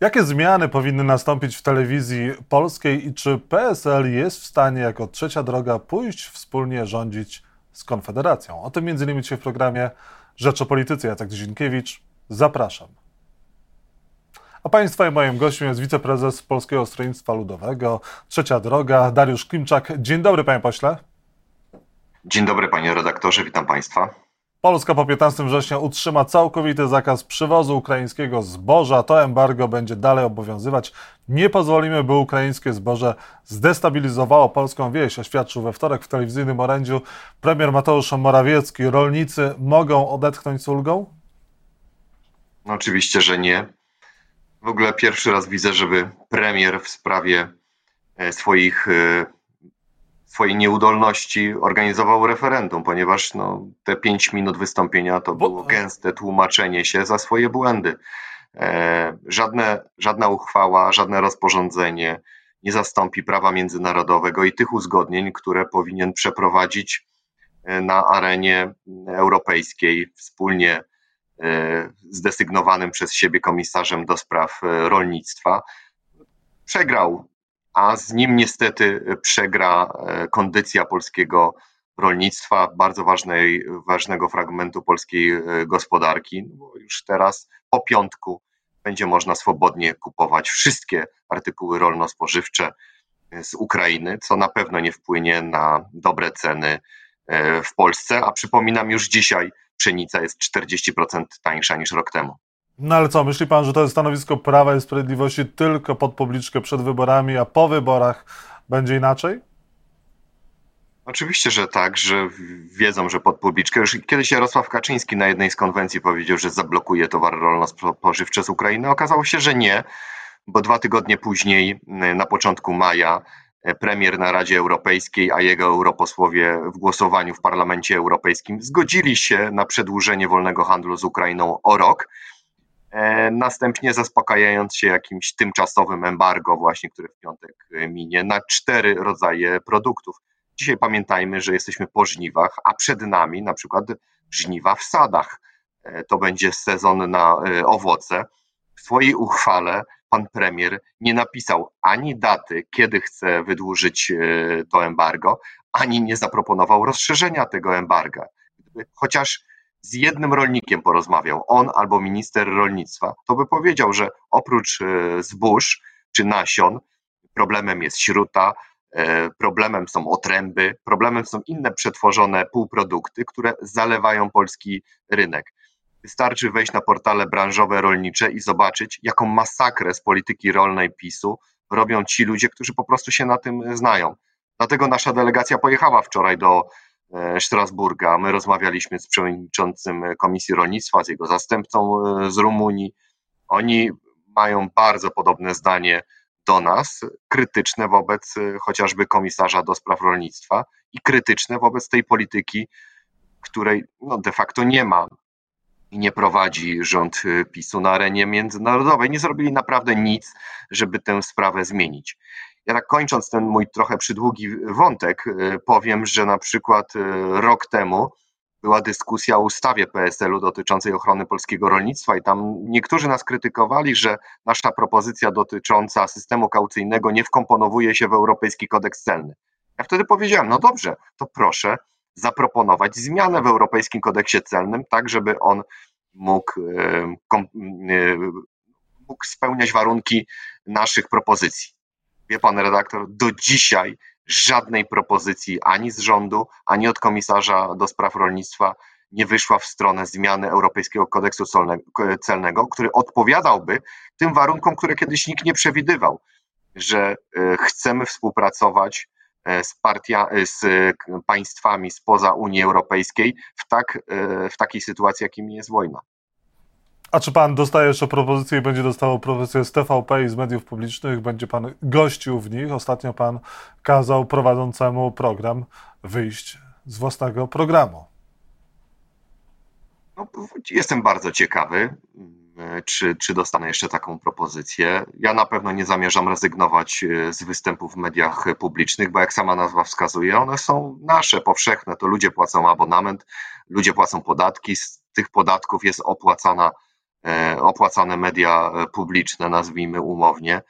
Jakie zmiany powinny nastąpić w telewizji polskiej i czy PSL jest w stanie jako trzecia droga pójść wspólnie rządzić z Konfederacją? O tym między innymi dzisiaj w programie Rzecz o Polityce. Jacek Dzienkiewicz, zapraszam. A Państwa i moim gościem jest wiceprezes Polskiego Stronnictwa Ludowego, Trzecia Droga, Dariusz Klimczak. Dzień dobry, panie pośle. Dzień dobry, panie redaktorze, witam państwa. Polska po 15 września utrzyma całkowity zakaz przywozu ukraińskiego zboża. To embargo będzie dalej obowiązywać. Nie pozwolimy, by ukraińskie zboże zdestabilizowało polską wieś, oświadczył we wtorek w telewizyjnym orędziu premier Mateusz Morawiecki. Rolnicy mogą odetchnąć z ulgą? No oczywiście, że nie. W ogóle pierwszy raz widzę, żeby premier w sprawie e, swoich e, swojej nieudolności organizował referendum, ponieważ no, te pięć minut wystąpienia to było gęste tłumaczenie się za swoje błędy. E, żadne, żadna uchwała, żadne rozporządzenie nie zastąpi prawa międzynarodowego i tych uzgodnień, które powinien przeprowadzić e, na arenie europejskiej wspólnie e, z desygnowanym przez siebie komisarzem do spraw e, rolnictwa. Przegrał a z nim niestety przegra e, kondycja polskiego rolnictwa, bardzo ważnej, ważnego fragmentu polskiej e, gospodarki, no bo już teraz po piątku będzie można swobodnie kupować wszystkie artykuły rolno-spożywcze e, z Ukrainy, co na pewno nie wpłynie na dobre ceny w Polsce, a przypominam już dzisiaj pszenica jest 40% tańsza niż rok temu. No ale co, myśli pan, że to jest stanowisko Prawa i Sprawiedliwości tylko pod publiczkę przed wyborami, a po wyborach będzie inaczej? Oczywiście, że tak, że wiedzą, że pod publiczkę. Już kiedyś Jarosław Kaczyński na jednej z konwencji powiedział, że zablokuje towary rolno-spożywcze z Ukrainy. Okazało się, że nie, bo dwa tygodnie później, na początku maja, premier na Radzie Europejskiej, a jego europosłowie w głosowaniu w Parlamencie Europejskim zgodzili się na przedłużenie wolnego handlu z Ukrainą o rok. E, następnie zaspokajając się jakimś tymczasowym embargo, właśnie, które w piątek e, minie, na cztery rodzaje produktów. Dzisiaj pamiętajmy, że jesteśmy po żniwach, a przed nami na przykład żniwa w sadach. E, to będzie sezon na owoce. W swojej uchwale pan premier nie napisał ani daty, kiedy chce wydłużyć to embargo, ani nie zaproponował rozszerzenia tego embarga. Chociaż z jednym rolnikiem porozmawiał, on albo minister rolnictwa, to by powiedział, że oprócz e, zbóż czy nasion, problemem jest śruta, e, problemem są otręby, problemem są inne przetworzone półprodukty, które zalewają polski rynek. Wystarczy wejść na portale branżowe rolnicze i zobaczyć, jaką masakrę z polityki rolnej PiSu robią ci ludzie, którzy po prostu się na tym znają. Dlatego nasza delegacja pojechała wczoraj do Strasburga. My rozmawialiśmy z przewodniczącym Komisji Rolnictwa, z jego zastępcą e, z Rumunii. Oni mają bardzo podobne zdanie do nas, krytyczne wobec e, chociażby komisarza do spraw rolnictwa i krytyczne wobec tej polityki, której no, de facto nie ma i nie prowadzi rząd PiSu na arenie międzynarodowej. Nie zrobili naprawdę nic, żeby tę sprawę zmienić. Ja tak kończąc ten mój trochę przydługi wątek, y, powiem, że na przykład y, rok temu była dyskusja o ustawie PSL-u dotyczącej ochrony polskiego rolnictwa i tam niektórzy nas krytykowali, że nasza propozycja dotycząca systemu kaucyjnego nie wkomponowuje się w Europejski Kodeks Celny. Ja wtedy powiedziałem, no dobrze, to proszę zaproponować zmianę w Europejskim Kodeksie Celnym, tak żeby on mógł, y, mógł spełniać warunki naszych propozycji wie pan redaktor, do dzisiaj żadnej propozycji ani z rządu, ani od komisarza do spraw rolnictwa nie wyszła w stronę zmiany Europejskiego Kodeksu Celnego, który odpowiadałby tym warunkom, które kiedyś nikt nie przewidywał, że e, chcemy współpracować e, z, partia, e, z państwami spoza Unii Europejskiej w, tak, w takiej sytuacji, jakim jest wojna. A czy pan dostaje jeszcze propozycje i będzie dostawał propozycje z TVP i z mediów publicznych? Będzie pan gościł w nich? Ostatnio pan kazał prowadzącemu program wyjść z własnego programu. No, jestem bardzo ciekawy, czy, czy dostanę jeszcze taką propozycję. Ja na pewno nie zamierzam rezygnować e, z występów w mediach publicznych, bo jak sama nazwa wskazuje, one są nasze, powszechne. To ludzie płacą abonament, ludzie płacą podatki, z tych podatków jest opłacana opłacane media publiczne, nazwijmy umownie.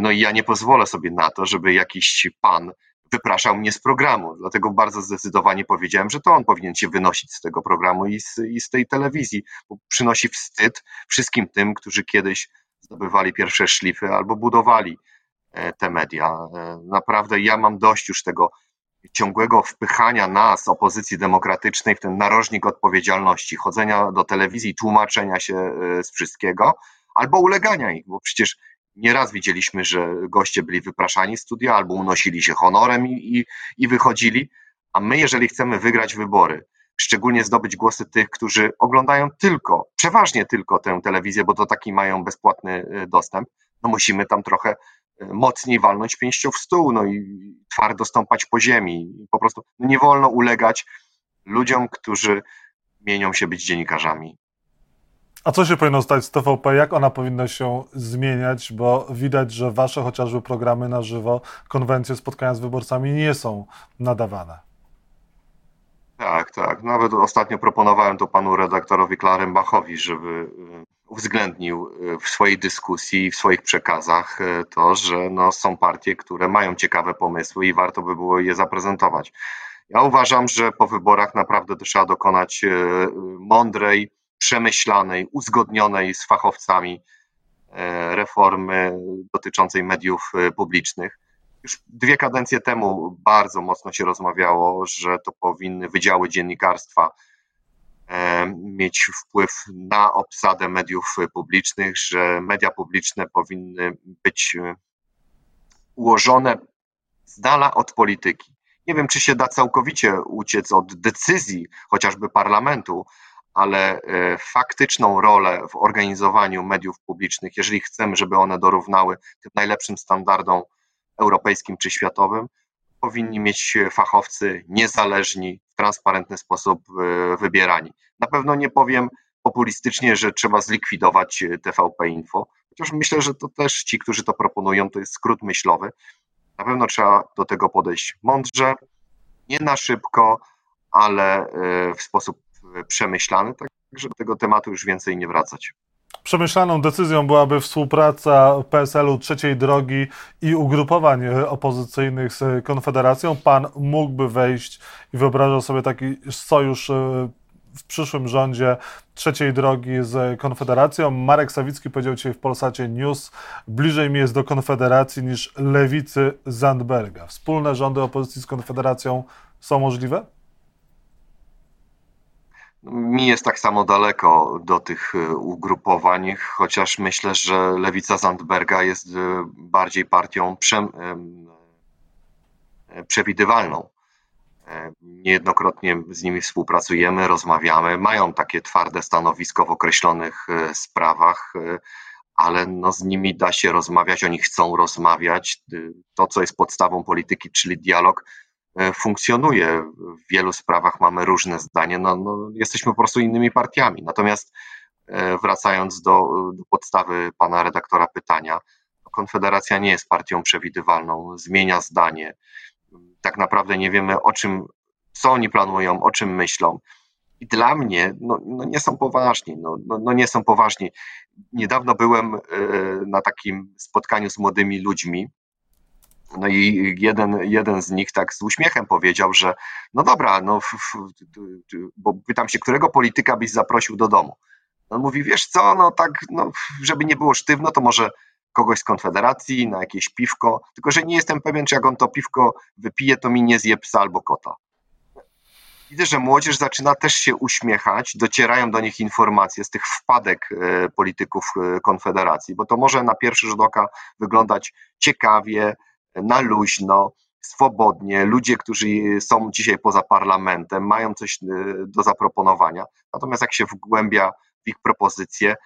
No i ja nie pozwolę sobie na to, żeby jakiś pan wypraszał mnie z programu. Dlatego bardzo zdecydowanie powiedziałem, że to on powinien się wynosić z tego programu i z, i z tej telewizji, bo przynosi wstyd wszystkim tym, którzy kiedyś zdobywali pierwsze szlify albo budowali e, te media. E, naprawdę ja mam dość już tego ciągłego wpychania nas, opozycji demokratycznej, w ten narożnik odpowiedzialności, chodzenia do telewizji, tłumaczenia się e, z wszystkiego, albo ulegania ich, bo przecież Nieraz widzieliśmy, że goście byli wypraszani z studia albo unosili się honorem i, i, i wychodzili, a my, jeżeli chcemy wygrać wybory, szczególnie zdobyć głosy tych, którzy oglądają tylko, przeważnie tylko tę telewizję, bo to taki mają bezpłatny e, dostęp, no musimy tam trochę mocniej walnąć pięścią w stół, no i twardo stąpać po ziemi. Po prostu nie wolno ulegać ludziom, którzy mienią się być dziennikarzami. A co się powinno stać z TVP? Jak ona powinna się zmieniać? Bo widać, że wasze chociażby programy na żywo, konwencje, spotkania z wyborcami nie są nadawane. Tak, tak. Nawet ostatnio proponowałem to panu redaktorowi Klarenbachowi, żeby y, uwzględnił y, w swojej dyskusji, w swoich przekazach y, to, że no, są partie, które mają ciekawe pomysły i warto by było je zaprezentować. Ja uważam, że po wyborach naprawdę trzeba dokonać mądrej, przemyślanej, uzgodnionej z fachowcami e, reformy dotyczącej mediów e, publicznych. Już dwie kadencje temu bardzo mocno się rozmawiało, że to powinny wydziały dziennikarstwa e, mieć wpływ na obsadę mediów publicznych, że media publiczne powinny być ułożone z dala od polityki. Nie wiem, czy się da całkowicie uciec od decyzji chociażby parlamentu, ale e, faktyczną rolę w organizowaniu mediów publicznych, jeżeli chcemy, żeby one dorównały tym najlepszym standardom europejskim czy światowym, powinni mieć fachowcy niezależni, transparentny sposób e, wybierani. Na pewno nie powiem populistycznie, że trzeba zlikwidować e, TVP Info, chociaż myślę, że to też ci, którzy to proponują, to jest skrót myślowy. Na pewno trzeba do tego podejść mądrze, nie na szybko, ale w sposób przemyślany, tak żeby do tego tematu już więcej nie wracać. Przemyślaną decyzją byłaby współpraca PSL-u Trzeciej Drogi i ugrupowań opozycyjnych z Konfederacją. Pan mógłby wejść i wyobrażał sobie taki sojusz e, w przyszłym rządzie Trzeciej Drogi z Konfederacją. Marek Sawicki powiedział dzisiaj w Polsacie News, bliżej mi jest do Konfederacji niż lewicy Zandberga. Wspólne rządy opozycji z Konfederacją są możliwe? Mi jest tak samo daleko do tych e, ugrupowań, chociaż myślę, że lewica Zandberga jest e, bardziej partią prze, e, przewidywalną. Niejednokrotnie z nimi współpracujemy, rozmawiamy, mają takie twarde stanowisko w określonych sprawach, ale no z nimi da się rozmawiać, oni chcą rozmawiać. To, co jest podstawą polityki, czyli dialog, funkcjonuje. W wielu sprawach mamy różne zdanie, no, no jesteśmy po prostu innymi partiami. Natomiast e, wracając do, do podstawy pana redaktora pytania, Konfederacja nie jest partią przewidywalną, zmienia zdanie. Tak naprawdę nie wiemy o czym, co oni planują, o czym myślą. I dla mnie no, no nie są poważni, no, no, no, nie są poważni. Niedawno byłem e, na takim spotkaniu z młodymi ludźmi, no i jeden, jeden z nich tak z uśmiechem powiedział, że no dobra, no, bo pytam się, którego polityka byś zaprosił do domu? On mówi, wiesz co, no tak, no, żeby nie było sztywno, to może kogoś z Konfederacji na jakieś piwko, tylko że nie jestem pewien, czy jak on to piwko wypije, to mi nie zje psa albo kota. Widzę, że młodzież zaczyna też się uśmiechać, docierają do nich informacje z tych wpadek e, polityków e, Konfederacji, bo to może na pierwszy rzut oka wyglądać ciekawie, na luźno, swobodnie, ludzie, którzy są dzisiaj poza parlamentem, mają coś e, do zaproponowania. Natomiast jak się wgłębia w ich propozycje,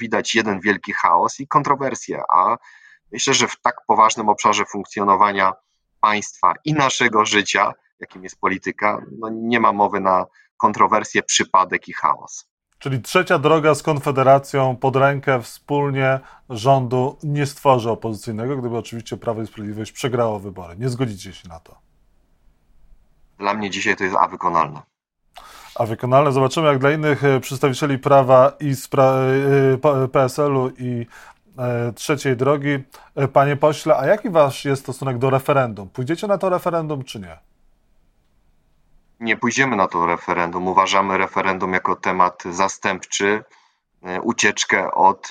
widać jeden wielki chaos i kontrowersje. A myślę, że w tak poważnym obszarze funkcjonowania państwa i naszego życia, jakim jest polityka, no nie ma mowy na kontrowersje, przypadek i chaos. Czyli trzecia droga z Konfederacją pod rękę wspólnie rządu nie stworzy opozycyjnego, gdyby oczywiście Prawo i Sprawiedliwość przegrało wybory. Nie zgodzicie się na to? Dla mnie dzisiaj to jest a wykonalne. A wykonalne zobaczymy, jak dla innych przedstawicieli prawa i PSL-u i trzeciej drogi. Panie pośle, a jaki wasz jest stosunek do referendum? Pójdziecie na to referendum, czy nie? Nie pójdziemy na to referendum. Uważamy referendum jako temat zastępczy, ucieczkę od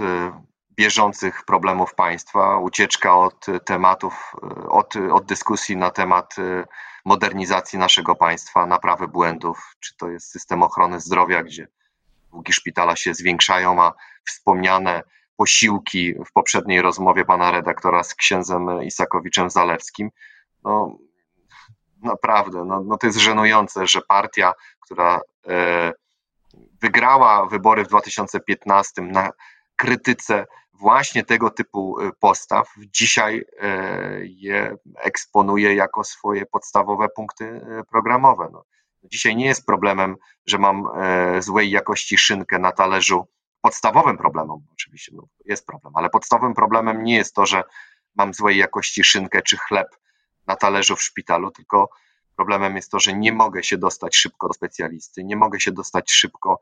bieżących problemów państwa, ucieczka od tematów, od, od dyskusji na temat e, modernizacji naszego państwa, naprawy błędów, czy to jest system ochrony zdrowia, gdzie długi szpitala się zwiększają, a wspomniane posiłki w poprzedniej rozmowie pana redaktora z księdzem Isakowiczem Zalewskim, no naprawdę, no, no to jest żenujące, że partia, która e, wygrała wybory w 2015 na krytyce właśnie tego typu y, postaw dzisiaj e, je eksponuje jako swoje podstawowe punkty programowe. No. Dzisiaj nie jest problemem, że mam e, złej jakości szynkę na talerzu. Podstawowym problemem, oczywiście no, jest problem, ale podstawowym problemem nie jest to, że mam złej jakości szynkę czy chleb na talerzu w szpitalu, tylko problemem jest to, że nie mogę się dostać szybko do specjalisty, nie mogę się dostać szybko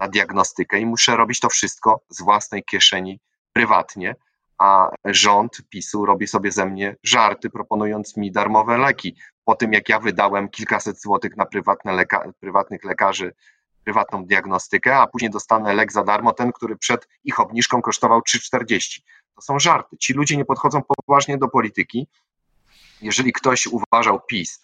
na diagnostykę i muszę robić to wszystko z własnej kieszeni prywatnie, a rząd PiSu robi sobie ze mnie żarty, proponując mi darmowe leki. Po tym, jak ja wydałem kilkaset złotych na prywatne leka prywatnych lekarzy, prywatną diagnostykę, a później dostanę lek za darmo, ten, który przed ich obniżką kosztował 3,40. To są żarty. Ci ludzie nie podchodzą poważnie do polityki. Jeżeli ktoś uważał PiS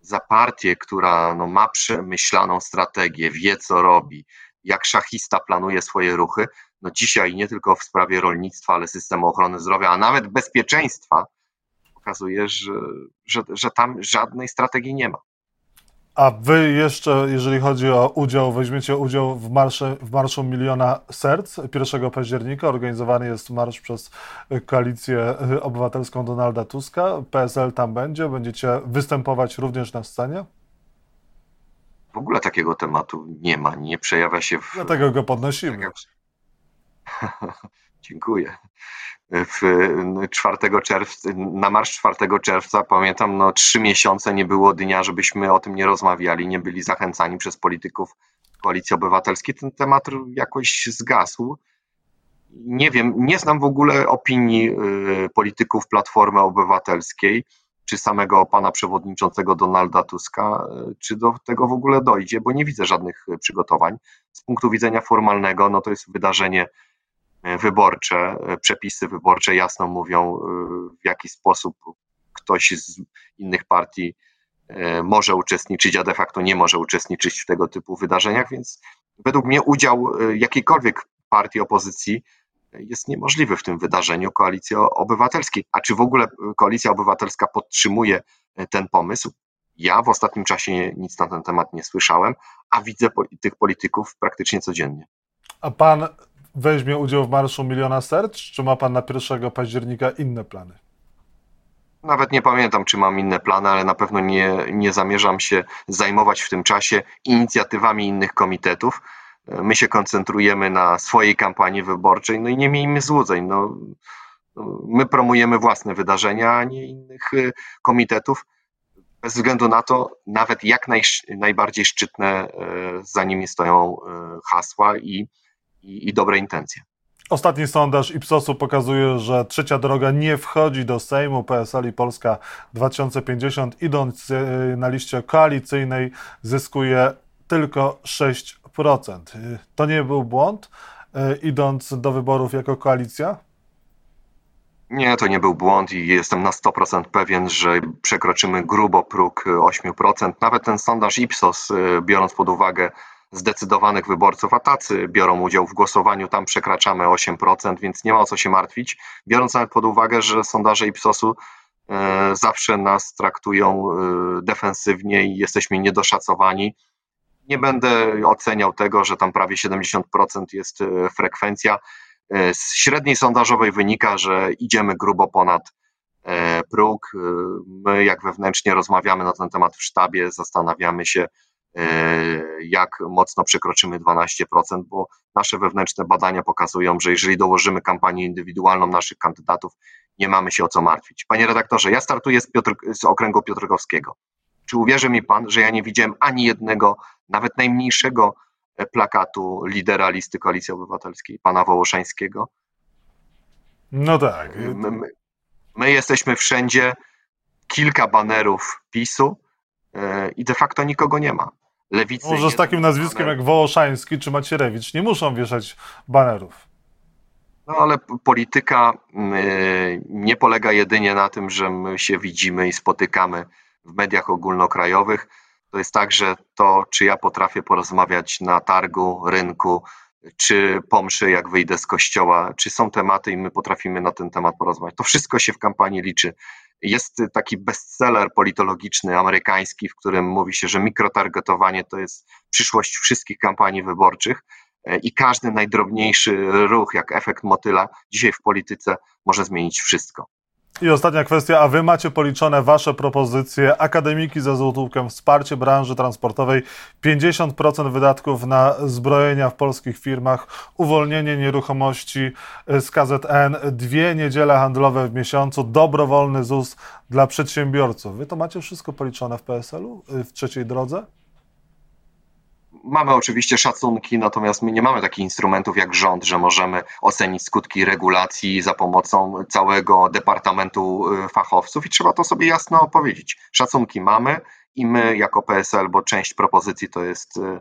za partię, która no, ma przemyślaną strategię, wie co robi, jak szachista planuje swoje ruchy, no dzisiaj nie tylko w sprawie rolnictwa, ale systemu ochrony zdrowia, a nawet bezpieczeństwa, pokazuje, że, że, że tam żadnej strategii nie ma. A wy jeszcze, jeżeli chodzi o udział, weźmiecie udział w, marsze, w Marszu Miliona Serc 1 października. Organizowany jest marsz przez Koalicję Obywatelską Donalda Tuska. PSL tam będzie. Będziecie występować również na scenie? W ogóle takiego tematu nie ma, nie przejawia się w. Dlatego go podnosimy. Dziękuję. W 4 czerwca, na marsz 4 czerwca pamiętam, no trzy miesiące nie było dnia, żebyśmy o tym nie rozmawiali, nie byli zachęcani przez polityków Koalicji Obywatelskiej. Ten temat jakoś zgasł. Nie wiem, nie znam w ogóle opinii y, polityków Platformy Obywatelskiej czy samego pana przewodniczącego Donalda Tuska, e, czy do tego w ogóle dojdzie, bo nie widzę żadnych e, przygotowań. Z punktu widzenia formalnego, no to jest wydarzenie wyborcze, przepisy wyborcze jasno mówią, w jaki sposób ktoś z innych partii może uczestniczyć, a de facto nie może uczestniczyć w tego typu wydarzeniach, więc według mnie udział jakiejkolwiek partii opozycji jest niemożliwy w tym wydarzeniu Koalicji Obywatelskiej. A czy w ogóle Koalicja Obywatelska podtrzymuje ten pomysł? Ja w ostatnim czasie nic na ten temat nie słyszałem, a widzę tych polityków praktycznie codziennie. A pan weźmie udział w Marszu Miliona Serc, czy ma pan na 1 października inne plany? Nawet nie pamiętam, czy mam inne plany, ale na pewno nie, nie zamierzam się zajmować w tym czasie inicjatywami innych komitetów my się koncentrujemy na swojej kampanii wyborczej, no i nie miejmy złudzeń. No, my promujemy własne wydarzenia, a nie innych y, komitetów, bez względu na to, nawet jak naj, najbardziej szczytne y, za nimi stoją y, hasła i, i, i dobre intencje. Ostatni sondaż Ipsosu pokazuje, że trzecia droga nie wchodzi do Sejmu. PSL i Polska 2050, idąc na liście koalicyjnej, zyskuje tylko 6 Y, to nie był błąd, y, idąc do wyborów jako koalicja? Nie, to nie był błąd i jestem na 100% pewien, że przekroczymy grubo próg 8%. Nawet ten sondaż Ipsos, biorąc pod uwagę zdecydowanych wyborców, a tacy biorą udział w głosowaniu, tam przekraczamy 8%, więc nie ma o co się martwić. Biorąc nawet pod uwagę, że sondaże Ipsosu zawsze nas traktują defensywnie i jesteśmy niedoszacowani, nie będę oceniał tego, że tam prawie 70% jest e, frekwencja. E, z średniej sondażowej wynika, że idziemy grubo ponad e, próg. My, jak wewnętrznie rozmawiamy na ten temat w sztabie, zastanawiamy się, jak mocno przekroczymy 12%, bo nasze wewnętrzne badania pokazują, że jeżeli dołożymy kampanię indywidualną naszych kandydatów, nie mamy się o co martwić. Panie redaktorze, ja startuję z, Piotr, z okręgu Piotrkowskiego. Czy uwierzy mi pan, że ja nie widziałem ani jednego, nawet najmniejszego e, plakatu lidera listy Koalicji Obywatelskiej, pana Wołoszańskiego? No tak. My, my, my jesteśmy wszędzie, kilka banerów PiSu yy, i de facto nikogo nie ma. Lewicy Może z takim nazwiskiem baner. jak Wołoszański czy Macierewicz nie muszą wieszać banerów. No ale polityka yy, nie polega jedynie na tym, że my się widzimy i spotykamy w mediach ogólnokrajowych. To jest także to, czy ja potrafię porozmawiać na targu, rynku, czy pomszy, jak wyjdę z kościoła, czy są tematy i my potrafimy na ten temat porozmawiać. To wszystko się w kampanii liczy. Jest taki bestseller politologiczny amerykański, w którym mówi się, że mikrotargetowanie to jest przyszłość wszystkich kampanii wyborczych i każdy najdrobniejszy ruch, jak efekt motyla, dzisiaj w polityce może zmienić wszystko. I ostatnia kwestia, a wy macie policzone wasze propozycje akademiki za złotówkę, wsparcie branży transportowej, 50% wydatków na zbrojenia w polskich firmach, uwolnienie nieruchomości z KZN, dwie niedziele handlowe w miesiącu, dobrowolny ZUS dla przedsiębiorców. Wy to macie wszystko policzone w PSL-u, w trzeciej drodze? Mamy oczywiście szacunki, natomiast my nie mamy takich instrumentów jak rząd, że możemy ocenić skutki regulacji za pomocą całego departamentu y, fachowców i trzeba to sobie jasno opowiedzieć. Szacunki mamy i my jako PSL, bo część propozycji to jest y,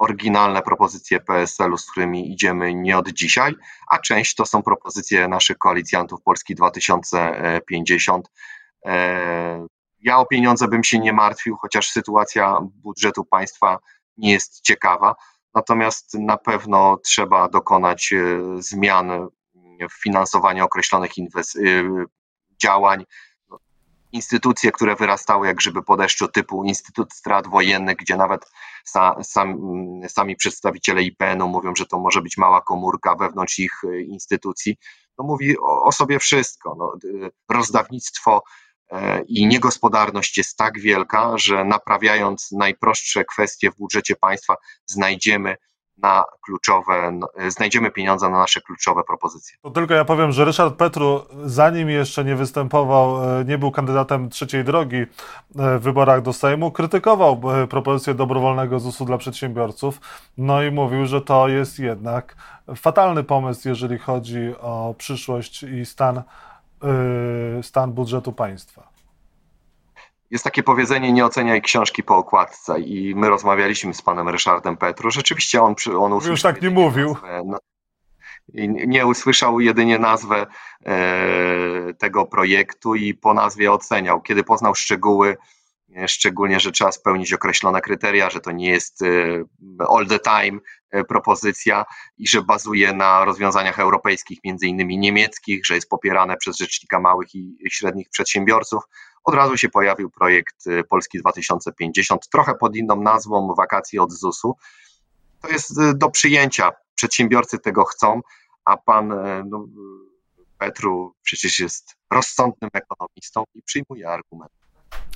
oryginalne propozycje PSL-u, z którymi idziemy nie od dzisiaj, a część to są propozycje naszych koalicjantów Polski 2050. E, ja o pieniądze bym się nie martwił, chociaż sytuacja budżetu państwa nie jest ciekawa. Natomiast na pewno trzeba dokonać e, zmian w finansowaniu określonych e, działań. Instytucje, które wyrastały jak grzyby po deszczu, typu Instytut Strat Wojennych, gdzie nawet sa, sam, sami przedstawiciele IPN-u mówią, że to może być mała komórka wewnątrz ich e, instytucji, to mówi o, o sobie wszystko. No, rozdawnictwo i niegospodarność jest tak wielka, że naprawiając najprostsze kwestie w budżecie państwa znajdziemy na kluczowe, znajdziemy pieniądze na nasze kluczowe propozycje. To tylko ja powiem, że Ryszard Petru, zanim jeszcze nie występował, e, nie był kandydatem trzeciej drogi e, w wyborach do Sejmu, krytykował propozycję dobrowolnego ZUS-u dla przedsiębiorców, no i mówił, że to jest jednak fatalny pomysł, jeżeli chodzi o przyszłość i stan stan budżetu państwa. Jest takie powiedzenie, nie oceniaj książki po okładce i my rozmawialiśmy z panem Ryszardem Petru. Rzeczywiście on, on usłyszał... Już tak nie mówił. Nazwę, no, nie usłyszał jedynie nazwę e, tego projektu i po nazwie oceniał. Kiedy poznał szczegóły, szczególnie, że trzeba spełnić określone kryteria, że to nie jest e, all the time e, propozycja i że bazuje na rozwiązaniach europejskich, między innymi niemieckich, że jest popierane przez Rzecznika Małych i Średnich Przedsiębiorców. Od razu się pojawił projekt Polski 2050, trochę pod inną nazwą, wakacje od ZUS-u. To jest do przyjęcia. Przedsiębiorcy tego chcą, a pan no, Petru przecież jest rozsądnym ekonomistą i przyjmuje argument.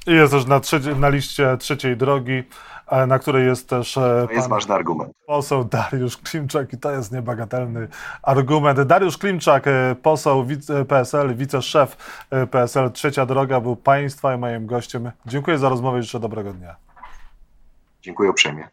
Jest też na, na liście trzeciej drogi, e, na której jest też. E, to jest ważny argument. Poseł Dariusz Klimczak i to jest niebagatelny argument. Dariusz Klimczak, e, poseł PSL, wiceszef PSL Trzecia Droga, był Państwa i moim gościem. Dziękuję za rozmowę i życzę dobrego dnia. Dziękuję uprzejmie.